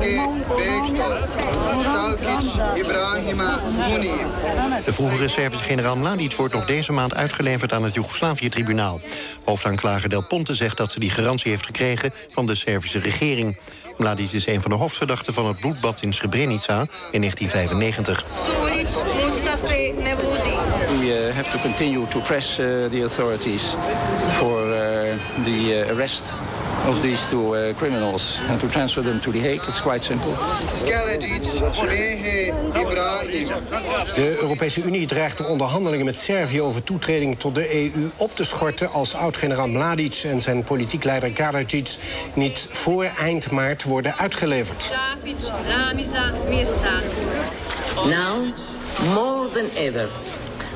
Sergej Bektor, Salkic Ibrahima. De vroegere Servische generaal Mladic wordt nog deze maand uitgeleverd aan het Joegoslavië-tribunaal. Hoofdaanklager Del Ponte zegt dat ze die garantie heeft gekregen van de Servische regering. Mladic is een van de hoofdverdachten van het bloedbad in Srebrenica in 1995. We uh, have to continue to press uh, the authorities for uh, the arrest of these two uh, criminals and to transfer them to The Hague. It's quite simple. De Europese Unie dreigt de onderhandelingen met Servië over toetreding tot de EU op te schorten als oud-generaal Mladic en zijn politiek leider Karadzic niet voor eind maart worden uitgeleverd. Now, more than ever,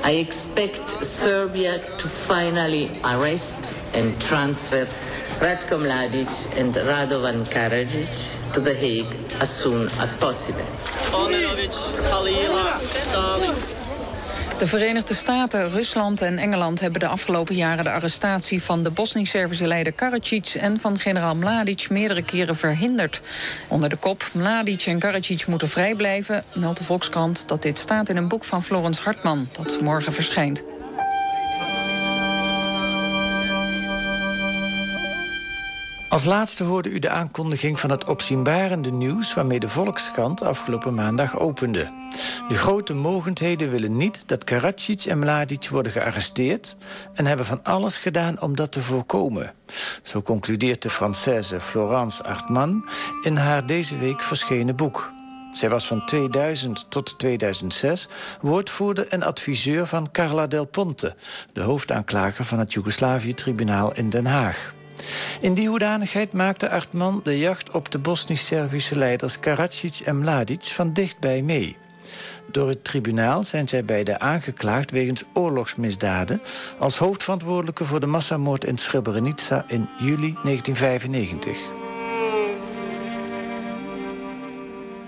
I expect Serbia to finally arrest and transfer Ratko Mladic and Radovan Karadzic to The Hague as soon as possible. De Verenigde Staten, Rusland en Engeland hebben de afgelopen jaren de arrestatie van de Bosnisch-Servische leider Karadzic en van generaal Mladic meerdere keren verhinderd. Onder de kop Mladic en Karadzic moeten vrijblijven meldt de Volkskrant dat dit staat in een boek van Florence Hartman dat morgen verschijnt. Als laatste hoorde u de aankondiging van het opzienbarende nieuws... waarmee de Volkskrant afgelopen maandag opende. De grote mogendheden willen niet dat Karadzic en Mladic worden gearresteerd... en hebben van alles gedaan om dat te voorkomen. Zo concludeert de Française Florence Artman... in haar deze week verschenen boek. Zij was van 2000 tot 2006 woordvoerder en adviseur van Carla Del Ponte... de hoofdaanklager van het Joegoslavië-tribunaal in Den Haag. In die hoedanigheid maakte Artman de jacht op de Bosnisch-Servische leiders Karadzic en Mladic van dichtbij mee. Door het tribunaal zijn zij beide aangeklaagd wegens oorlogsmisdaden... als hoofdverantwoordelijke voor de massamoord in Srebrenica in juli 1995.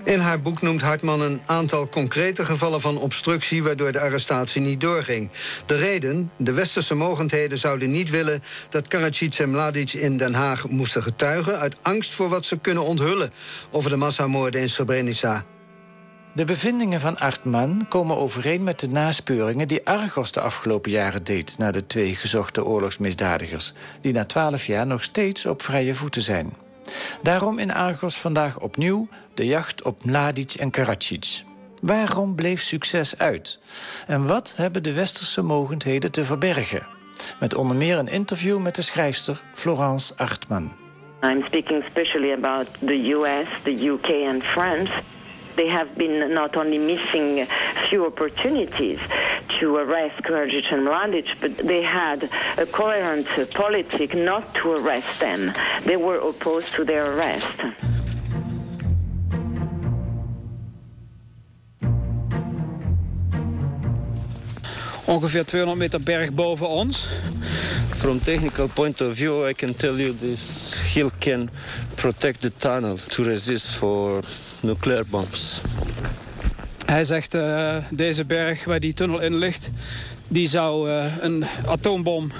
In haar boek noemt Hartman een aantal concrete gevallen van obstructie... waardoor de arrestatie niet doorging. De reden, de westerse mogendheden zouden niet willen... dat Karadzic en Mladic in Den Haag moesten getuigen... uit angst voor wat ze kunnen onthullen over de massamoorden in Srebrenica. De bevindingen van Artman komen overeen met de naspeuringen... die Argos de afgelopen jaren deed naar de twee gezochte oorlogsmisdadigers... die na twaalf jaar nog steeds op vrije voeten zijn. Daarom in Argos vandaag opnieuw de jacht op Mladic en Karadzic. Waarom bleef succes uit? En wat hebben de westerse mogendheden te verbergen? Met onder meer een interview met de schrijfster Florence Artman. I'm speaking especially about the US, the UK and France. They have been not only missing few opportunities to arrest Karadzic and Mladic, but they had a coherent politic not to arrest them. They were opposed to their arrest. ongeveer 200 meter berg boven ons. From technical point of view, I can tell you this hill can protect the tunnel to resist for nuclear bombs. Hij zegt, uh, deze berg waar die tunnel in ligt... die zou uh, een atoombom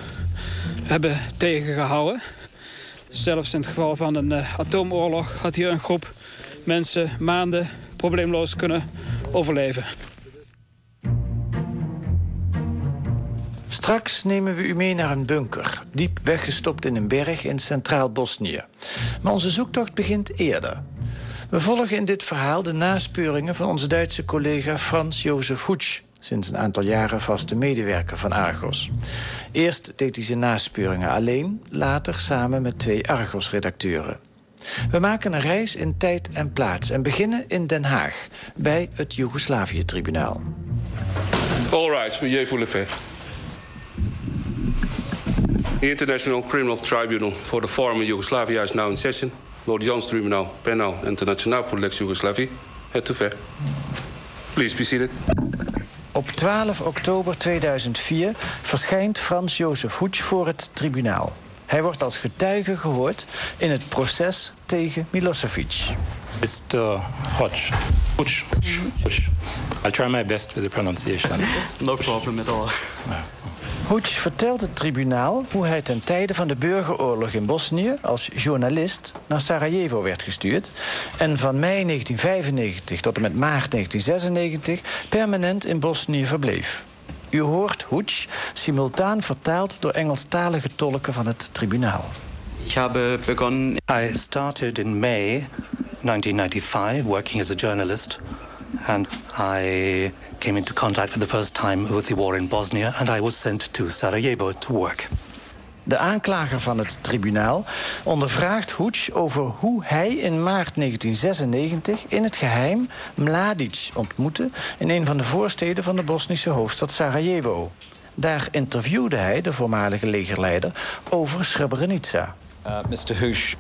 hebben tegengehouden. Zelfs in het geval van een uh, atoomoorlog had hier een groep mensen maanden probleemloos kunnen overleven. Straks nemen we u mee naar een bunker, diep weggestopt in een berg in centraal Bosnië. Maar onze zoektocht begint eerder. We volgen in dit verhaal de naspeuringen van onze Duitse collega Frans Jozef Hutsch, sinds een aantal jaren vaste medewerker van Argos. Eerst deed hij zijn naspeuringen alleen, later samen met twee Argos-redacteuren. We maken een reis in tijd en plaats en beginnen in Den Haag, bij het Joegoslavië-tribunaal. All right, meneer Foulevet. The International Criminal Tribunal for the former Yugoslavia is now in session. Lord Jans Tribunal, Penal Internationaal voor Lex Yugoslavie. Het te ver. Please be seated. Op 12 oktober 2004 verschijnt Frans Jozef Hoetsch voor het tribunaal. Hij wordt als getuige gehoord in het proces tegen Milosevic. Mr. Hodge. Hodge. Hodge. I'll try my best with the pronunciation. no problem at all. Hoetsch vertelt het tribunaal hoe hij ten tijde van de burgeroorlog in Bosnië als journalist naar Sarajevo werd gestuurd en van mei 1995 tot en met maart 1996 permanent in Bosnië verbleef. U hoort Hoetsch simultaan vertaald door Engelstalige tolken van het tribunaal. Ich habe begonnen. I started in May 1995 working as a journalist. And I came into contact for the first time with the war in Bosnia, and I was sent to Sarajevo to work. De aanklager van het tribunaal ondervraagt Hoetsch over hoe hij in maart 1996 in het geheim Mladic ontmoette in een van de voorsteden van de Bosnische hoofdstad Sarajevo. Daar interviewde hij de voormalige legerleider over Srebrenica. Uh, Mr. Hoesch,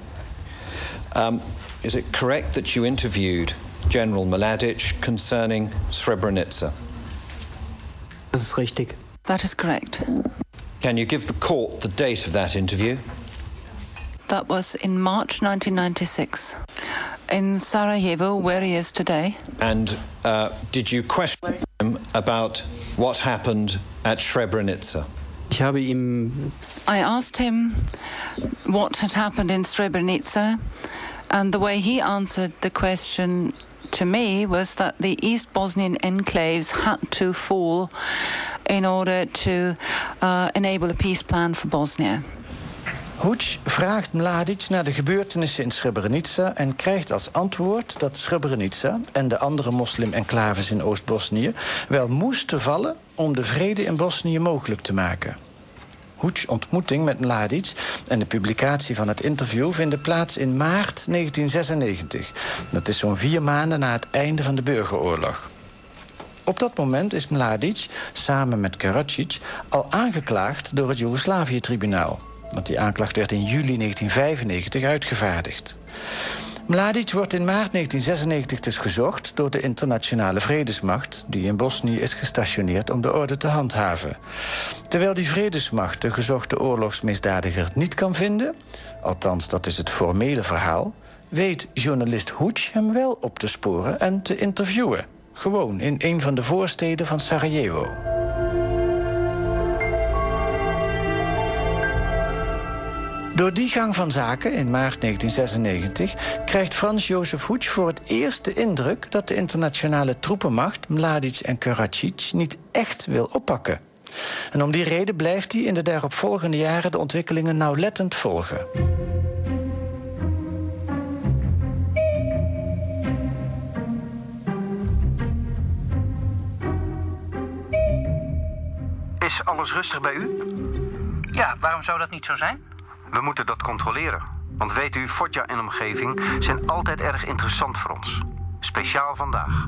um, is it correct that you interviewed General Mladic concerning Srebrenica? Das ist richtig. That is correct. Can you give the court the date of that interview? That was in March 1996 in Sarajevo, where he is today. And uh, did you question him about what happened at Srebrenica? Ich habe ihm I asked him what had happened in Srebrenica, and the way he answered the question to me was that the East Bosnian enclaves had to fall in order to uh, enable a peace plan for Bosnia. Hoetsch vraagt Mladic naar de gebeurtenissen in Srebrenica en krijgt als antwoord dat Srebrenica en de andere moslim-enclaves in Oost-Bosnië wel moesten vallen om de vrede in Bosnië mogelijk te maken. Hoetsch ontmoeting met Mladic en de publicatie van het interview vinden plaats in maart 1996. Dat is zo'n vier maanden na het einde van de burgeroorlog. Op dat moment is Mladic samen met Karadzic al aangeklaagd door het Joegoslavië-tribunaal. Want die aanklacht werd in juli 1995 uitgevaardigd. Mladic wordt in maart 1996 dus gezocht door de internationale vredesmacht... die in Bosnië is gestationeerd om de orde te handhaven. Terwijl die vredesmacht de gezochte oorlogsmisdadiger niet kan vinden... althans, dat is het formele verhaal... weet journalist Hoetsch hem wel op te sporen en te interviewen. Gewoon in een van de voorsteden van Sarajevo. Door die gang van zaken in maart 1996 krijgt Frans Jozef Hoetsch voor het eerst de indruk dat de internationale troepenmacht Mladic en Karadzic niet echt wil oppakken. En om die reden blijft hij in de daaropvolgende jaren de ontwikkelingen nauwlettend volgen. Is alles rustig bij u? Ja, waarom zou dat niet zo zijn? We moeten dat controleren. Want weet u, Foggia en omgeving zijn altijd erg interessant voor ons. Speciaal vandaag.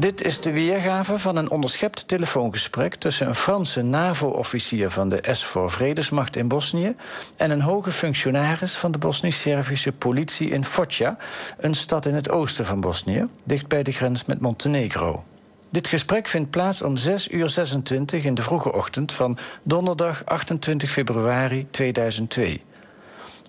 Dit is de weergave van een onderschept telefoongesprek tussen een Franse NAVO-officier van de SVOR Vredesmacht in Bosnië en een hoge functionaris van de Bosnisch-Servische politie in Foggia, een stad in het oosten van Bosnië, dicht bij de grens met Montenegro. Dit gesprek vindt plaats om 6 uur 26 in de vroege ochtend van donderdag 28 februari 2002.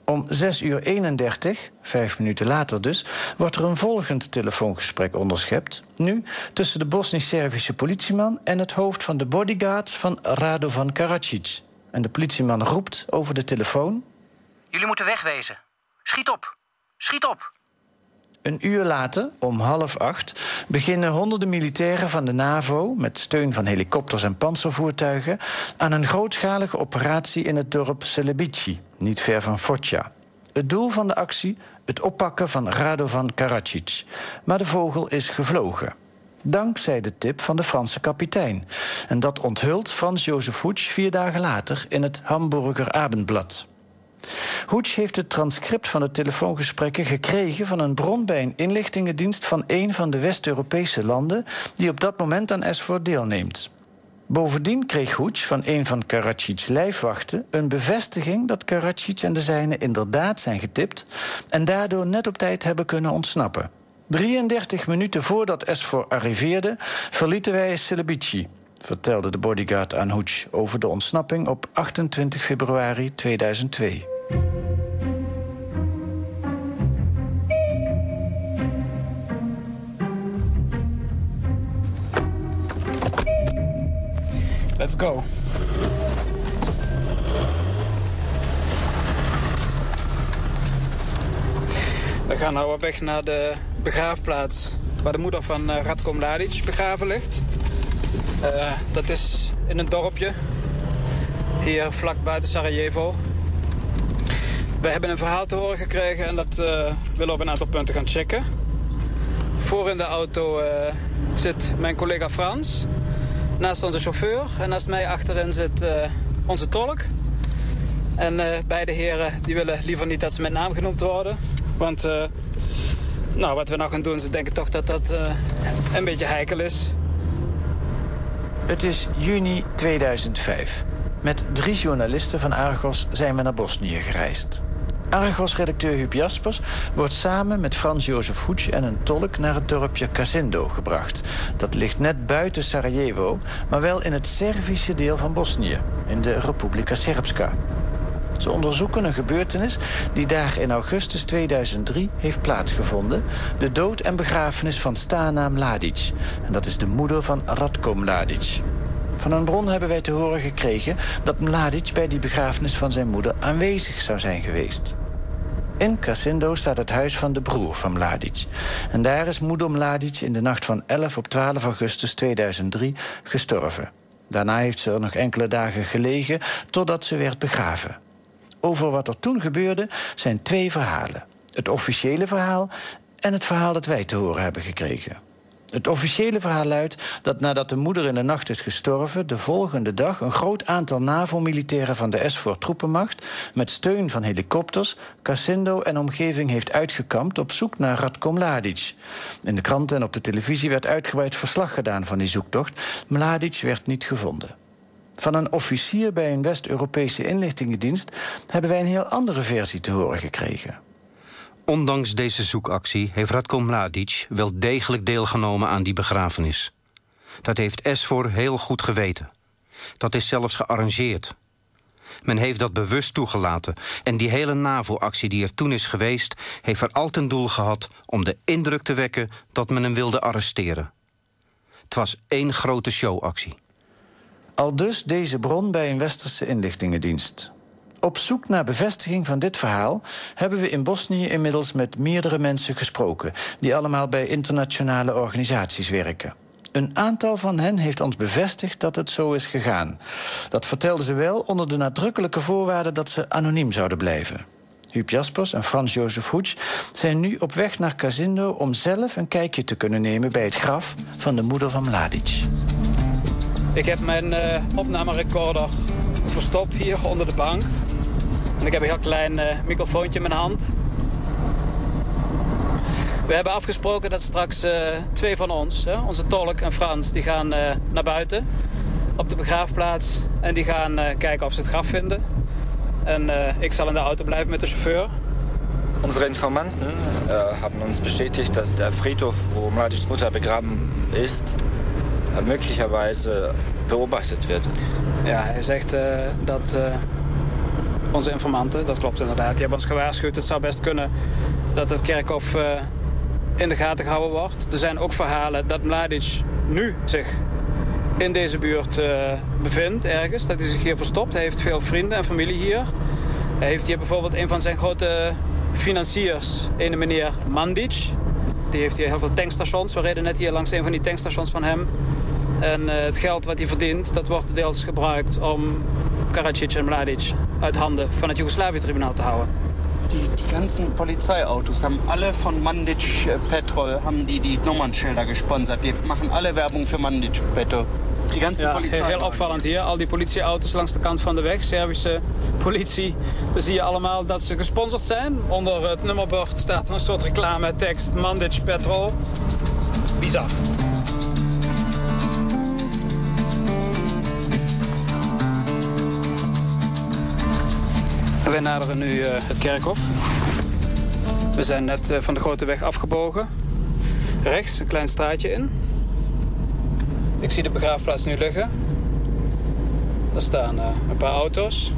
Om 6 uur 31, vijf minuten later dus, wordt er een volgend telefoongesprek onderschept. Nu tussen de Bosnisch-Servische politieman en het hoofd van de bodyguards van Radovan Karadzic. En de politieman roept over de telefoon: Jullie moeten wegwezen. Schiet op. Schiet op. Een uur later, om half acht, beginnen honderden militairen van de NAVO... met steun van helikopters en panzervoertuigen... aan een grootschalige operatie in het dorp Celebici, niet ver van Foggia. Het doel van de actie, het oppakken van Radovan Karadzic. Maar de vogel is gevlogen. Dankzij de tip van de Franse kapitein. En dat onthult Frans Jozef Hoetsch vier dagen later in het Hamburger Abendblad. Hoetsch heeft het transcript van de telefoongesprekken gekregen van een bron bij een inlichtingendienst van een van de West-Europese landen die op dat aan aan SVOR deelneemt. Bovendien kreeg Hoetsch van een van Karadzic's lijfwachten een bevestiging dat Karadzic en de zijnen inderdaad zijn getipt en daardoor net op tijd hebben kunnen ontsnappen. 33 minuten voordat SVOR arriveerde, verlieten wij Celebici, vertelde de bodyguard aan Hoetsch over de ontsnapping op 28 februari 2002. Let's go. We gaan nou op weg naar de begraafplaats waar de moeder van eh, Radko Mladic begraven ligt. Eh, dat is in een dorpje, hier vlak buiten Sarajevo. We hebben een verhaal te horen gekregen en dat uh, willen we op een aantal punten gaan checken. Voor in de auto zit mijn collega Frans, naast onze chauffeur. En naast mij achterin zit onze tolk. En beide heren die willen liever niet dat ze met naam genoemd worden. Want nou, wat we nou gaan doen, ze denken toch dat dat een beetje heikel is. Het is juni 2005. Met drie journalisten van Argos zijn we naar Bosnië gereisd. Argos-redacteur Huub Jaspers wordt samen met Frans-Jozef Hoets en een tolk naar het dorpje Kasindo gebracht. Dat ligt net buiten Sarajevo, maar wel in het Servische deel van Bosnië, in de Republika Srpska. Ze onderzoeken een gebeurtenis die daar in augustus 2003 heeft plaatsgevonden. De dood en begrafenis van Stana Mladic. En dat is de moeder van Radko Mladic. Van een bron hebben wij te horen gekregen dat Mladic bij die begrafenis van zijn moeder aanwezig zou zijn geweest. In Casindo staat het huis van de broer van Mladic. En daar is moeder Mladic in de nacht van 11 op 12 augustus 2003 gestorven. Daarna heeft ze er nog enkele dagen gelegen totdat ze werd begraven. Over wat er toen gebeurde zijn twee verhalen. Het officiële verhaal en het verhaal dat wij te horen hebben gekregen. Het officiële verhaal luidt dat nadat de moeder in de nacht is gestorven, de volgende dag een groot aantal NAVO-militairen van de SVOR troepenmacht met steun van helikopters Casindo en omgeving heeft uitgekampt op zoek naar Radko Mladic. In de kranten en op de televisie werd uitgebreid verslag gedaan van die zoektocht. Mladic werd niet gevonden. Van een officier bij een West-Europese inlichtingendienst hebben wij een heel andere versie te horen gekregen. Ondanks deze zoekactie heeft Radko Mladic wel degelijk deelgenomen aan die begrafenis. Dat heeft Esfor heel goed geweten. Dat is zelfs gearrangeerd. Men heeft dat bewust toegelaten. En die hele NAVO-actie die er toen is geweest... heeft er al ten doel gehad om de indruk te wekken... dat men hem wilde arresteren. Het was één grote showactie. Al dus deze bron bij een westerse inlichtingendienst. Op zoek naar bevestiging van dit verhaal hebben we in Bosnië inmiddels met meerdere mensen gesproken, die allemaal bij internationale organisaties werken. Een aantal van hen heeft ons bevestigd dat het zo is gegaan. Dat vertelden ze wel onder de nadrukkelijke voorwaarde dat ze anoniem zouden blijven. Huub Jaspers en Frans-Jozef Hoets zijn nu op weg naar Casindo om zelf een kijkje te kunnen nemen bij het graf van de moeder van Mladic. Ik heb mijn uh, opnamerecorder verstopt hier onder de bank. En ik heb een heel klein uh, microfoontje in mijn hand. We hebben afgesproken dat straks uh, twee van ons, hè, onze tolk en Frans, die gaan naar buiten op de begraafplaats. En die gaan kijken of ze het graf vinden. En ik zal in de auto blijven met de chauffeur. Unsere Informanten haben uns bestätigt, dass der Friedhof, wo Mladics Mutter begraben ist, möglicherweise beobachtet wird. Ja, hij zegt uh, dat uh, onze informanten, dat klopt inderdaad, die hebben ons gewaarschuwd. Het zou best kunnen dat het kerkhof uh, in de gaten gehouden wordt. Er zijn ook verhalen dat Mladic nu zich in deze buurt bevindt, ergens. Dat hij zich hier verstopt. Hij heeft veel vrienden en familie hier. Hij heeft hier bijvoorbeeld een van zijn grote financiers, een meneer Mandic. Die heeft hier heel veel tankstations. We reden net hier langs een van die tankstations van hem. En uh, het geld wat hij verdient, dat wordt deels gebruikt om Karadzic en Mladic uit handen van het Joegoslavië-tribunaal te houden. Die, die ganzen Polizeiautos haben alle von Mandic äh, Petrol haben die, die Nummernschilder gesponsert. Die machen alle Werbung für Mandic Petrol. Die ganzen ja, heel opvallend hier. Al die politieauto's langs de kant van de weg, Servische politie. Dan zie je allemaal dat ze gesponsord zijn. Onder het nummerbord staat een soort reclame tekst Mandic Petrol. Bizar. Wij naderen nu uh, het kerkhof. We zijn net uh, van de grote weg afgebogen. Rechts een klein straatje in. Ik zie de begraafplaats nu liggen. Daar staan uh, een paar auto's.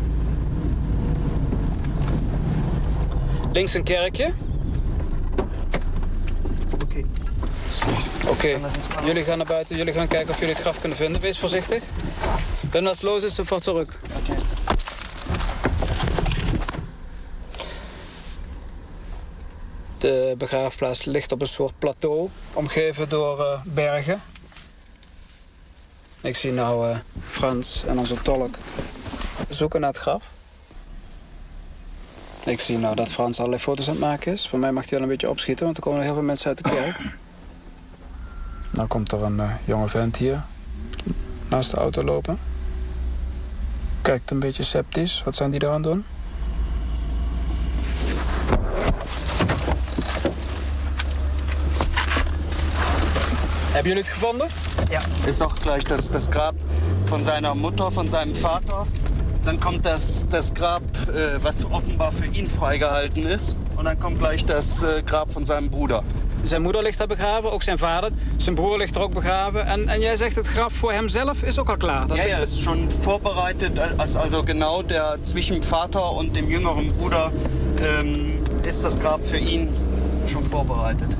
Links een kerkje. Oké. Oké, okay. jullie gaan naar buiten. Jullie gaan kijken of jullie het graf kunnen vinden. Wees voorzichtig. Wenn was los ist, sofort zurück. De begraafplaats ligt op een soort plateau, omgeven door uh, bergen. Ik zie nou uh, Frans en onze tolk zoeken naar het graf. Ik zie nou dat Frans allerlei foto's aan het maken is. Voor mij mag hij wel een beetje opschieten, want er komen heel veel mensen uit de kerk. Nou komt er een uh, jonge vent hier naast de auto lopen. Kijkt een beetje sceptisch. Wat zijn die daar aan doen? Hebben jullie het gevonden? Ja. Ist auch gleich das, das Grab von seiner Mutter, von seinem Vater. Dann kommt das, das Grab, äh, was offenbar für ihn freigehalten ist. Und dann kommt gleich das äh, Grab von seinem Bruder. Zijn moeder ligt daar begraven, ook zijn vader. Zijn broer ligt er ook begraven. En, en jij zegt het graf voor hemzelf is ook al klaar. Dat ja, ja, ist schon vorbereitet. Also, also genau der zwischen Vater und dem jüngeren Bruder ähm, ist das Grab für ihn schon vorbereitet.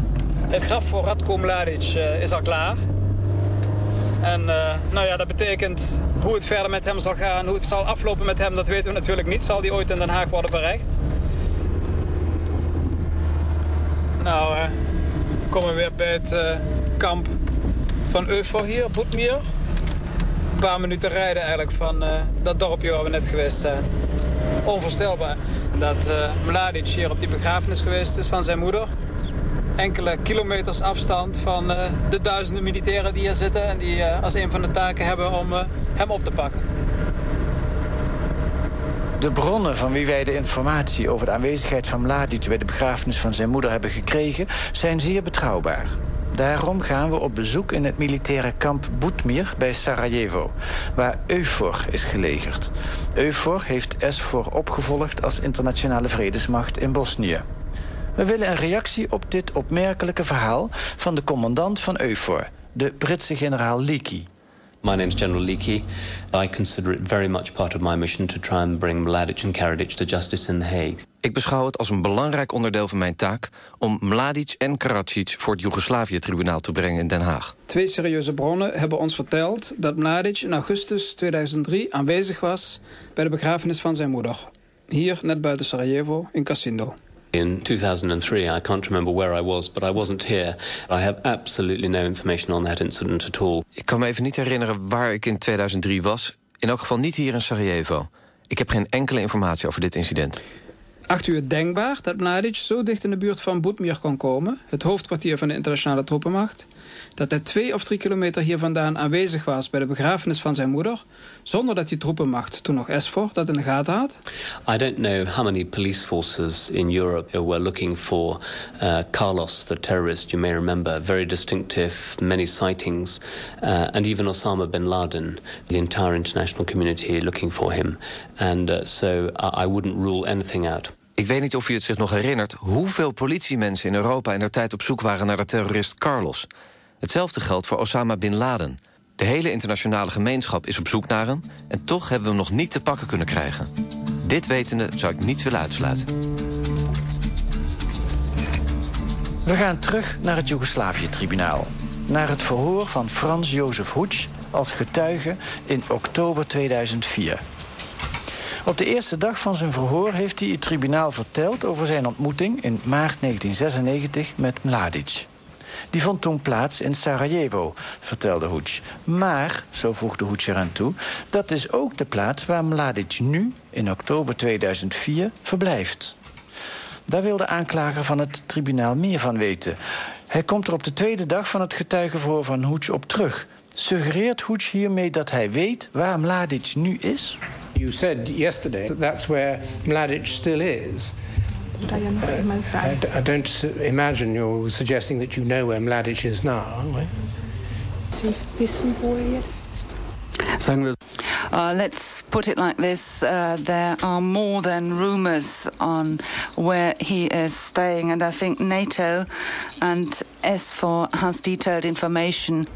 Het graf voor Radko Mladic uh, is al klaar. En uh, nou ja, dat betekent hoe het verder met hem zal gaan, hoe het zal aflopen met hem, dat weten we natuurlijk niet. Zal die ooit in Den Haag worden bereikt? Nou, komen we weer bij het kamp van Eufor hier, Boetmier. Een paar minuten rijden eigenlijk van dat dorpje waar we net geweest zijn. Onvoorstelbaar dat Mladic hier op die begrafenis geweest is van zijn moeder enkele kilometers afstand van uh, de duizenden militairen die hier zitten... en die uh, als een van de taken hebben om uh, hem op te pakken. De bronnen van wie wij de informatie over de aanwezigheid van Mladic... bij de begrafenis van zijn moeder hebben gekregen, zijn zeer betrouwbaar. Daarom gaan we op bezoek in het militaire kamp Boetmir bij Sarajevo... waar EUFOR is gelegerd. EUFOR heeft SFOR opgevolgd als internationale vredesmacht in Bosnië. We willen een reactie op dit opmerkelijke verhaal van de commandant van EUFOR, de Britse generaal Leakey. My name is General Leakey. I consider it very much part of my mission to try and bring Mladic and Karadzic to justice in The Hague. Ik beschouw het als een belangrijk onderdeel van mijn taak om Mladic en Karadzic voor het Joegoslavië-tribunaal te brengen in Den Haag. Twee serieuze bronnen hebben ons verteld dat Mladic in augustus 2003 aanwezig was bij de begrafenis van zijn moeder. Hier net buiten Sarajevo in Casindo. In 2003, I can't remember where I was, but I wasn't here. I have absolutely no information on that incident at all. Ik kan me even niet herinneren waar ik in 2003 was. In elk geval niet hier in Sarajevo. Ik heb geen enkele informatie over dit incident. Acht u het denkbaar dat Mladic zo dicht in de buurt van Boetmir kon komen... het hoofdkwartier van de internationale troepenmacht dat hij twee of drie kilometer hier vandaan aanwezig was bij de begrafenis van zijn moeder, zonder dat die troepenmacht, toen nog SFOR, dat in de gaten had? I don't know how many police forces in Europe were looking for uh, Carlos, the terrorist, you may remember, very distinctive, many sightings, uh, and even Osama bin Laden, the entire international community looking for him. And uh, so I wouldn't rule anything out. Ik weet niet of u het zich nog herinnert hoeveel politiemensen in Europa in der tijd op zoek waren naar de terrorist Carlos. Hetzelfde geldt voor Osama Bin Laden. De hele internationale gemeenschap is op zoek naar hem... en toch hebben we hem nog niet te pakken kunnen krijgen. Dit wetende zou ik niet willen uitsluiten. We gaan terug naar het Joegoslavië-tribunaal. Naar het verhoor van Frans Jozef Hoetsch als getuige in oktober 2004. Op de eerste dag van zijn verhoor heeft hij het tribunaal verteld... over zijn ontmoeting in maart 1996 met Mladic. Die vond toen plaats in Sarajevo, vertelde Hoetsch. Maar, zo voegde Hoetsch eraan toe, dat is ook de plaats waar Mladic nu, in oktober 2004, verblijft. Daar wil de aanklager van het tribunaal meer van weten. Hij komt er op de tweede dag van het getuigenverhoor van Hoetsch op terug. Suggereert Hoetsch hiermee dat hij weet waar Mladic nu is? You said yesterday that that's where Mladic still is. Uh, I, don't imagine you're suggesting that you know where Mladic is now, are Uh, let's put it like this uh, there are more than rumors on where he is staying, and I think NATO and S4 has detailed information.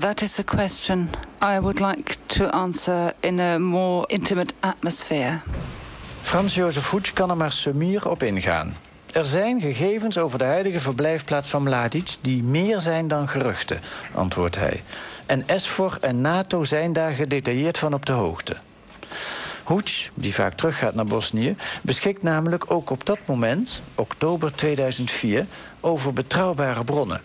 That is a question I would like to answer in a more intimate atmosphere. Frans Jozef Hoets kan er maar sumier op ingaan. Er zijn gegevens over de huidige verblijfplaats van Mladic die meer zijn dan geruchten, antwoordt hij. En SFOR en NATO zijn daar gedetailleerd van op de hoogte. Hoets, die vaak teruggaat naar Bosnië, beschikt namelijk ook op dat moment, oktober 2004, over betrouwbare bronnen.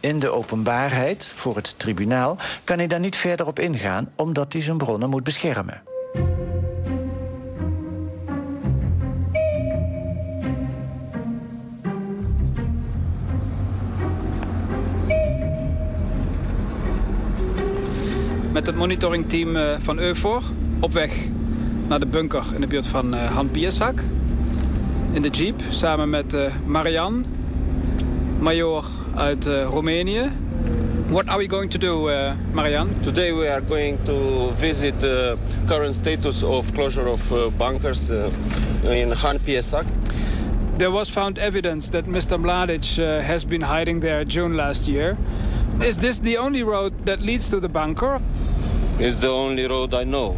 In de openbaarheid voor het tribunaal kan hij daar niet verder op ingaan, omdat hij zijn bronnen moet beschermen. Met het monitoringteam eh, van EUFOR op weg naar de bunker in de buurt van uh, Han Piersak. In de jeep samen met uh, Marian, major uit Roemenië. What are we going to do, uh, Marian? Today we are going to visit the current status of closure of bunkers in Han Piersak. There was found evidence that Mr. Mladic has been hiding there June last year. Is this the only road that leads to the bunker? It's the only road I know.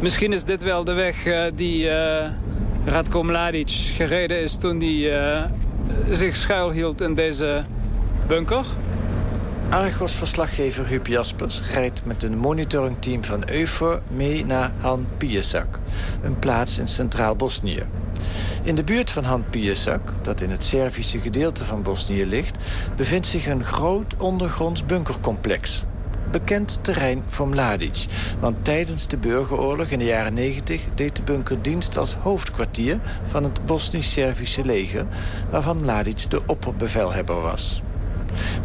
Misschien is dit wel de weg uh, die uh, Radko Mladic gereden is toen hij uh, zich schuilhield in deze bunker. Argos-verslaggever Huub Jaspers rijdt met een monitoringteam van EUFOR mee naar Han Piesak, een plaats in centraal Bosnië. In de buurt van Han Piesak, dat in het Servische gedeelte van Bosnië ligt, bevindt zich een groot ondergronds bunkercomplex bekend terrein voor Mladic. Want tijdens de burgeroorlog in de jaren 90 deed de bunker dienst als hoofdkwartier van het Bosnisch-Servische leger, waarvan Mladic de opperbevelhebber was.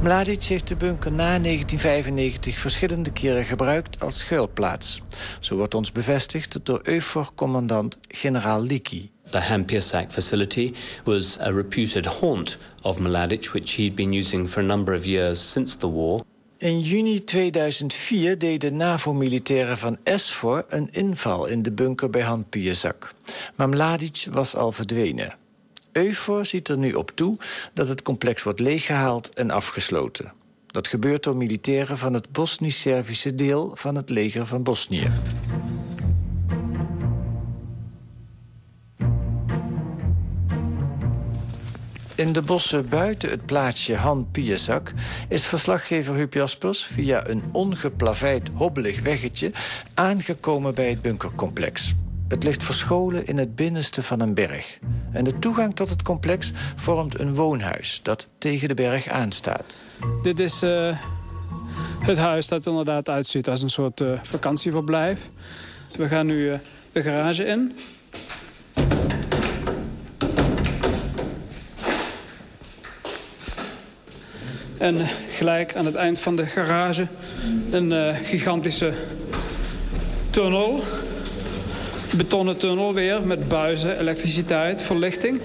Mladic heeft de bunker na 1995 verschillende keren gebruikt als schuilplaats. Zo wordt ons bevestigd door EUFOR-commandant generaal Liki. The Hampiersack facility was a reputed haunt of Mladic, which he'd been using for a number of years since the war. In juni 2004 deden NAVO-militairen van SFOR een inval in de bunker bij Han. Maar Mladic was al verdwenen. EUFOR ziet er nu op toe dat het complex wordt leeggehaald en afgesloten. Dat gebeurt door militairen van het Bosnisch-Servische deel van het leger van Bosnië. In de bossen buiten het plaatsje Han Piesak is verslaggever Huub Jaspers via een ongeplaveid hobbelig weggetje aangekomen bij het bunkercomplex. Het ligt verscholen in het binnenste van een berg. En de toegang tot het complex vormt een woonhuis dat tegen de berg aanstaat. Dit is uh, het huis dat inderdaad uitziet als een soort uh, vakantieverblijf. We gaan nu uh, de garage in. En gelijk aan het eind van de garage een gigantische tunnel. Betonnen tunnel weer met buizen, elektriciteit, verlichting.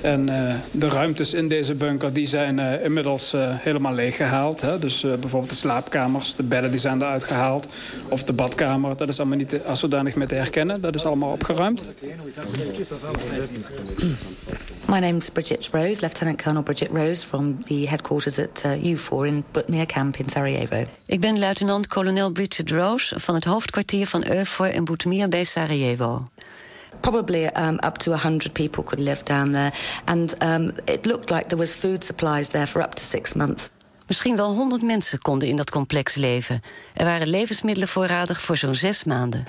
En uh, de ruimtes in deze bunker die zijn uh, inmiddels uh, helemaal leeggehaald. Hè? Dus bijvoorbeeld de slaapkamers, de bedden die zijn eruit gehaald. Of de badkamer, dat is allemaal niet als zodanig meer te herkennen. Dat is allemaal opgeruimd. My name is Bridget Rose, Lieutenant Colonel Bridget Rose from the headquarters at uh, U4 in Butnia Camp in Sarajevo. Ik ben luitenant-kolonel Bridget Rose van het hoofdkwartier van EUFOR in Butmir bij Sarajevo. Probably um, up to 100 people could live down there. And um, it looked like there was food supplies there for up to six months. Misschien wel 100 mensen konden in dat complex leven. Er waren levensmiddelen voorradig voor zo'n zes maanden.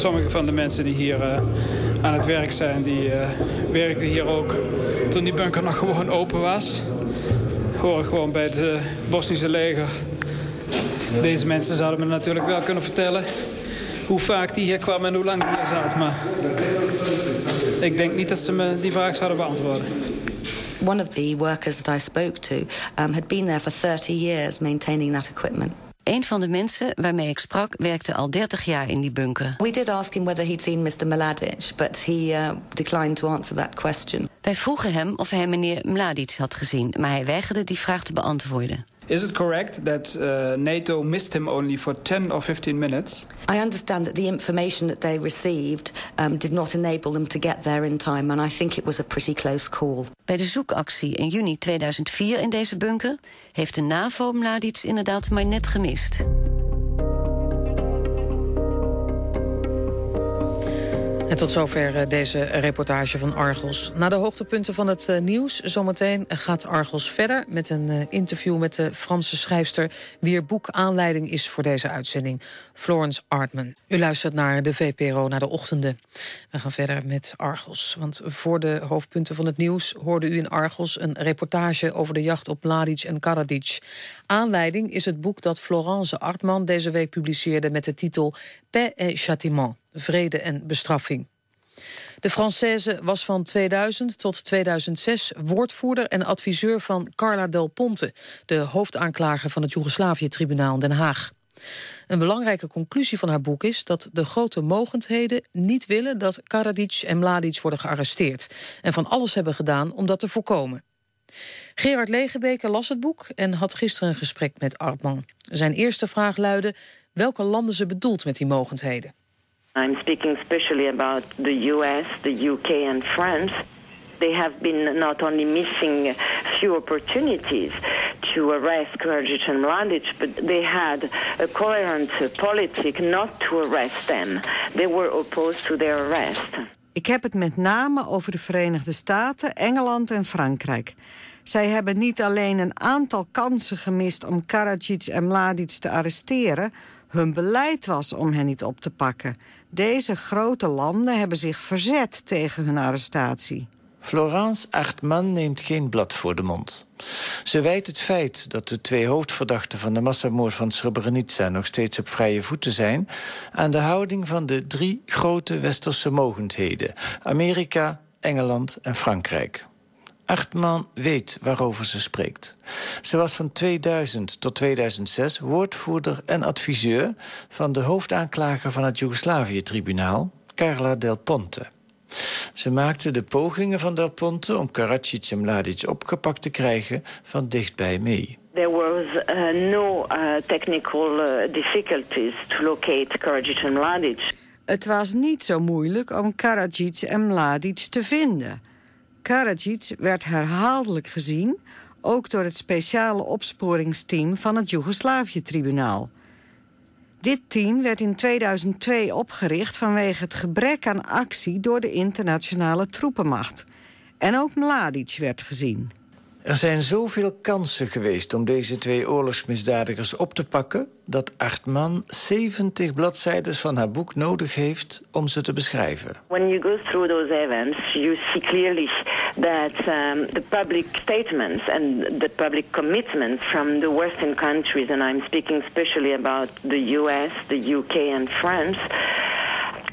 Sommige van de mensen die hier uh, aan het werk zijn, die uh, werkten hier ook toen die bunker nog gewoon open was. Horen gewoon bij het uh, Bosnische leger. Deze mensen zouden me natuurlijk wel kunnen vertellen hoe vaak die hier kwam en hoe lang die hier zat. Maar ik denk niet dat ze me die vraag zouden beantwoorden. One of the workers that I spoke to um, had been there for 30 years maintaining that equipment. Een van de mensen waarmee ik sprak werkte al 30 jaar in die bunker. We did ask him whether he'd seen Mr. Mladic, but he uh, declined to answer that question. Wij vroegen hem of hij meneer Mladic had gezien, maar hij weigerde die vraag te beantwoorden. Is it correct that uh, NATO missed him only for 10 or 15 minutes? I understand that the information that they received um, did not enable them to get there in time, and I think it was a pretty close call. Bij de zoekactie in juni 2004 in deze bunker heeft de NAVO Mladic inderdaad maar net gemist. Het tot zover eh, deze reportage van Argos. Na de hoogtepunten van het eh, nieuws zometeen gaat Argos verder... met een eh, interview met de Franse schrijfster... wier boek aanleiding is voor deze uitzending, Florence Artman. U luistert naar de VPRO, naar de ochtenden. We gaan verder met Argos, want voor de hoofdpunten van het nieuws... hoorde u in Argos een reportage over de jacht op Mladic en Karadzic. Aanleiding is het boek dat Florence Artman deze week publiceerde... met de titel Paix et Châtiment vrede en bestraffing. De Française was van 2000 tot 2006 woordvoerder en adviseur van Carla Del Ponte, de hoofdaanklager van het Joegoslavië-tribunaal in Den Haag. Een belangrijke conclusie van haar boek is dat de grote mogendheden niet willen dat Karadzic en Mladic worden gearresteerd en van alles hebben gedaan om dat te voorkomen. Gerard Legebeke las het boek en had gisteren een gesprek met Artman. Zijn eerste vraag luidde welke landen ze bedoelt met die mogendheden. I'm speaking especially about the US, the UK, and France. They have been not only missing few opportunities to arrest Karadzic and Mladic, but they had a coherent policy not to arrest them. They were opposed to their arrest. Ik heb het met name over de Verenigde Staten, Engeland en Frankrijk. Zij hebben niet alleen een aantal kansen gemist om Karadzic en Mladic te arresteren... hun beleid was om hen niet op te pakken. Deze grote landen hebben zich verzet tegen hun arrestatie. Florence Achtman neemt geen blad voor de mond. Ze wijt het feit dat de twee hoofdverdachten van de massamoord van Srebrenica nog steeds op vrije voeten zijn aan de houding van de drie grote westerse mogendheden: Amerika, Engeland en Frankrijk. Achtman weet waarover ze spreekt. Ze was van 2000 tot 2006 woordvoerder en adviseur... van de hoofdaanklager van het Joegoslavië-tribunaal, Carla Del Ponte. Ze maakte de pogingen van Del Ponte om Karadzic en Mladic opgepakt te krijgen van dichtbij mee. There was uh, no uh, technical uh, difficulties to locate Karadzic en Mladic. Het was niet zo moeilijk om Karadzic en Mladic te vinden... Karadzic werd herhaaldelijk gezien... ook door het speciale opsporingsteam van het Joegoslavië-tribunaal. Dit team werd in 2002 opgericht vanwege het gebrek aan actie... door de internationale troepenmacht. En ook Mladic werd gezien. Er zijn zoveel kansen geweest om deze twee oorlogsmisdadigers op te pakken... dat Artman 70 bladzijden van haar boek nodig heeft om ze te beschrijven. When you go through those events, you see clearly that um, the public statements and the public commitments from the Western countries, and I'm speaking especially about the US, the UK and France,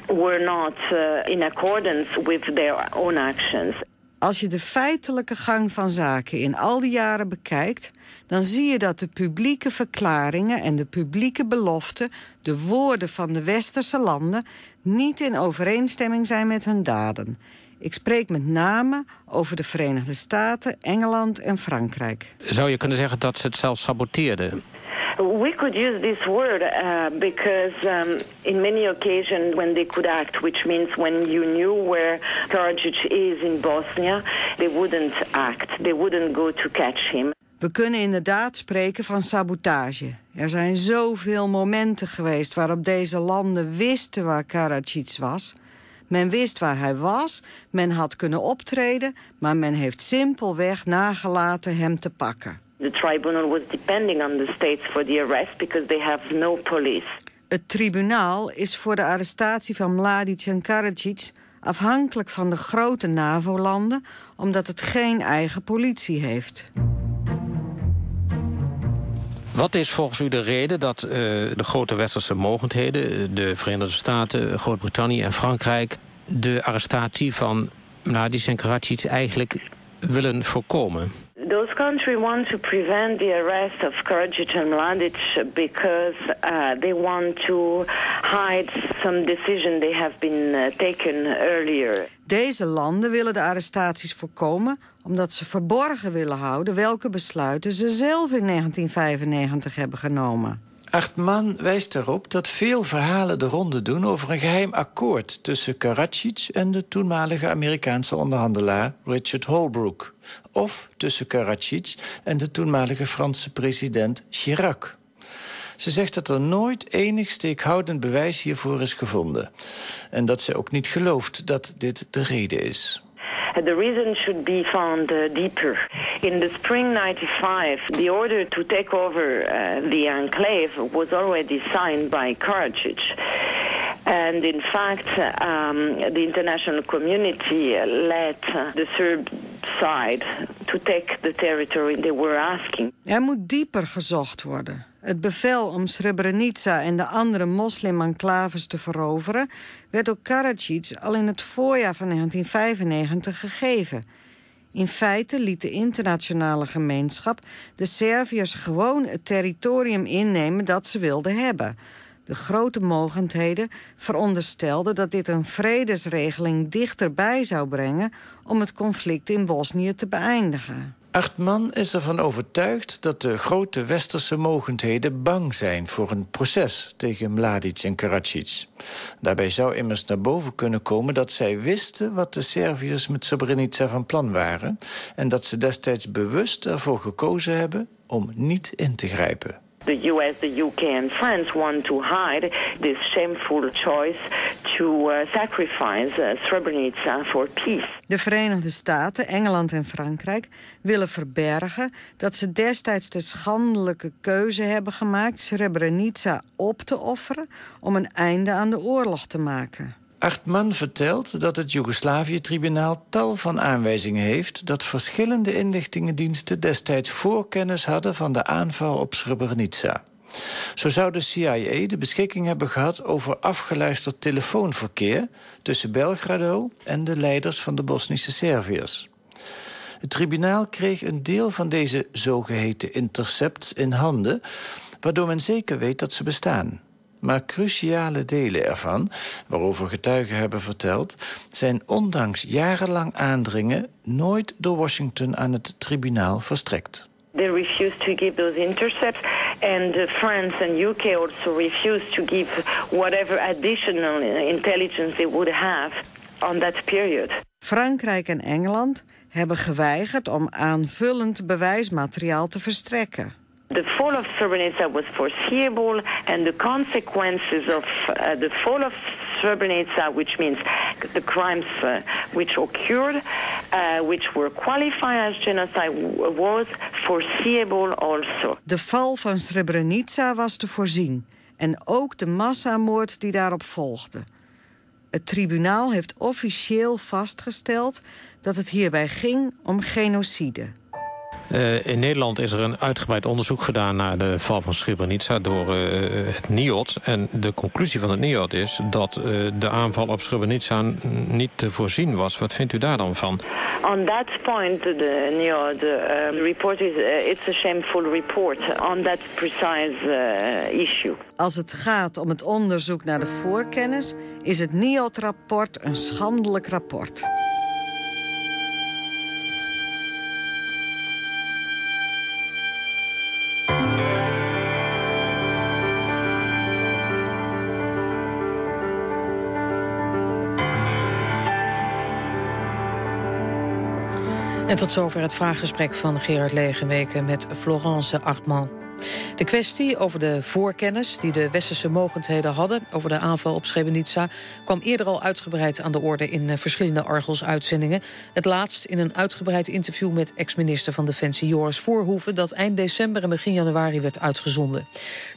were not uh, in accordance with their own actions. Als je de feitelijke gang van zaken in al die jaren bekijkt... dan zie je dat de publieke verklaringen en de publieke beloften... de woorden van de westerse landen... niet in overeenstemming zijn met hun daden. Ik spreek met name over de Verenigde Staten, Engeland en Frankrijk. Zou je kunnen zeggen dat ze het zelfs saboteerden? We could use this word uh, because um, in many occasions when they could act, which means when you knew where Karadzic is in Bosnia, they wouldn't act. They wouldn't go to catch him. We kunnen inderdaad spreken van sabotage. Er zijn zoveel momenten geweest waarop deze landen wisten waar Karadzic was. Men wist waar hij was, men had kunnen optreden... maar men heeft simpelweg nagelaten hem te pakken. The tribunal was depending on the states for the arrest because they have no police. Het tribunaal is voor de arrestatie van Mladic en Karadzic afhankelijk van de grote NAVO-landen... omdat het geen eigen politie heeft. Wat is volgens u de reden dat uh, de grote westerse mogendheden... de Verenigde Staten, Groot-Brittannië en Frankrijk... de arrestatie van Mladic en Karadzic eigenlijk willen voorkomen? Those countries want to prevent the arrest of Karadzic and Mladic because uh, they want to hide some decision they have been uh, taken earlier. Deze landen willen de arrestaties voorkomen omdat ze verborgen willen houden welke besluiten ze zelf in 1995 hebben genomen. Achtman wijst erop dat veel verhalen de ronde doen over een geheim akkoord tussen Karadzic en de toenmalige Amerikaanse onderhandelaar Richard Holbrooke. Of tussen Karadzic en de toenmalige Franse president Chirac. Ze zegt dat er nooit enig steekhoudend bewijs hiervoor is gevonden. En dat ze ook niet gelooft dat dit de reden is. The reason should be found uh, deeper. In the spring 95, the order to take over uh, the enclave was already signed by Karadzic. And in fact, um, the international community let the Serb side to take the territory they were asking. Er moet dieper gezocht worden. Het bevel om Srebrenica en de andere moslim-enclaves te veroveren... werd door Karadzic al in het voorjaar van 1995 gegeven. In feite liet de internationale gemeenschap de Serviërs gewoon het territorium innemen dat ze wilden hebben... De grote mogendheden veronderstelden dat dit een vredesregeling dichterbij zou brengen om het conflict in Bosnië te beëindigen. Achtman is ervan overtuigd dat de grote westerse mogendheden bang zijn voor een proces tegen Mladic en Karadzic. Daarbij zou immers naar boven kunnen komen dat zij wisten wat de Serviërs met Srebrenica van plan waren en dat ze destijds bewust ervoor gekozen hebben om niet in te grijpen. The US, the UK, and France want to hide this shameful choice to uh, sacrifice uh, Srebrenica for peace. De Verenigde Staten, Engeland en Frankrijk willen verbergen dat ze destijds de schandelijke keuze hebben gemaakt Srebrenica op te offeren om een einde aan de oorlog te maken. Achtman vertelt dat het Joegoslavië-tribunaal tal van aanwijzingen heeft... dat verschillende inlichtingendiensten destijds voorkennis hadden... van de aanval op Srebrenica. Zo zou de CIA de beschikking hebben gehad over afgeluisterd telefoonverkeer... tussen Belgrado en de leiders van de Bosnische Serviërs. Het tribunaal kreeg een deel van deze zogeheten intercepts in handen... waardoor men zeker weet dat ze bestaan. Maar cruciale delen ervan, waarover getuigen hebben verteld... zijn ondanks jarenlang aandringen nooit door Washington aan het tribunaal verstrekt. They refused to give those intercepts, and uh, France and UK also refused to give whatever additional intelligence they would have on that period. Frankrijk en Engeland hebben geweigerd om aanvullend bewijsmateriaal te verstrekken. The fall of Srebrenica was foreseeable, and the consequences of uh, the fall of Srebrenica, which means the crimes uh, which occurred, uh, which were qualified as genocide, was foreseeable also. De val van Srebrenica was te voorzien, en ook de massamoord die daarop volgde. Het tribunaal heeft officieel vastgesteld dat het hierbij ging om genocide. Uh, in Nederland is er een uitgebreid onderzoek gedaan naar de val van Srebrenica door uh, het NIOD. En de conclusie van het NIOD is dat uh, de aanval op Srebrenica niet te voorzien was. Wat vindt u daar dan van? On that point, the NIOD uh, report is it's a shameful report on that precise issue. Als het gaat om het onderzoek naar de voorkennis, is het NIOD-rapport een schandelijk rapport. Tot zover het vraaggesprek van Gerard Legenweken met Florence Achtman. De kwestie over de voorkennis die de westerse mogendheden hadden... over de aanval op Srebrenica... kwam eerder al uitgebreid aan de orde in eh, verschillende Argos-uitzendingen. Het laatst in een uitgebreid interview met ex-minister van Defensie Joris Voorhoeven... dat eind december en begin januari werd uitgezonden.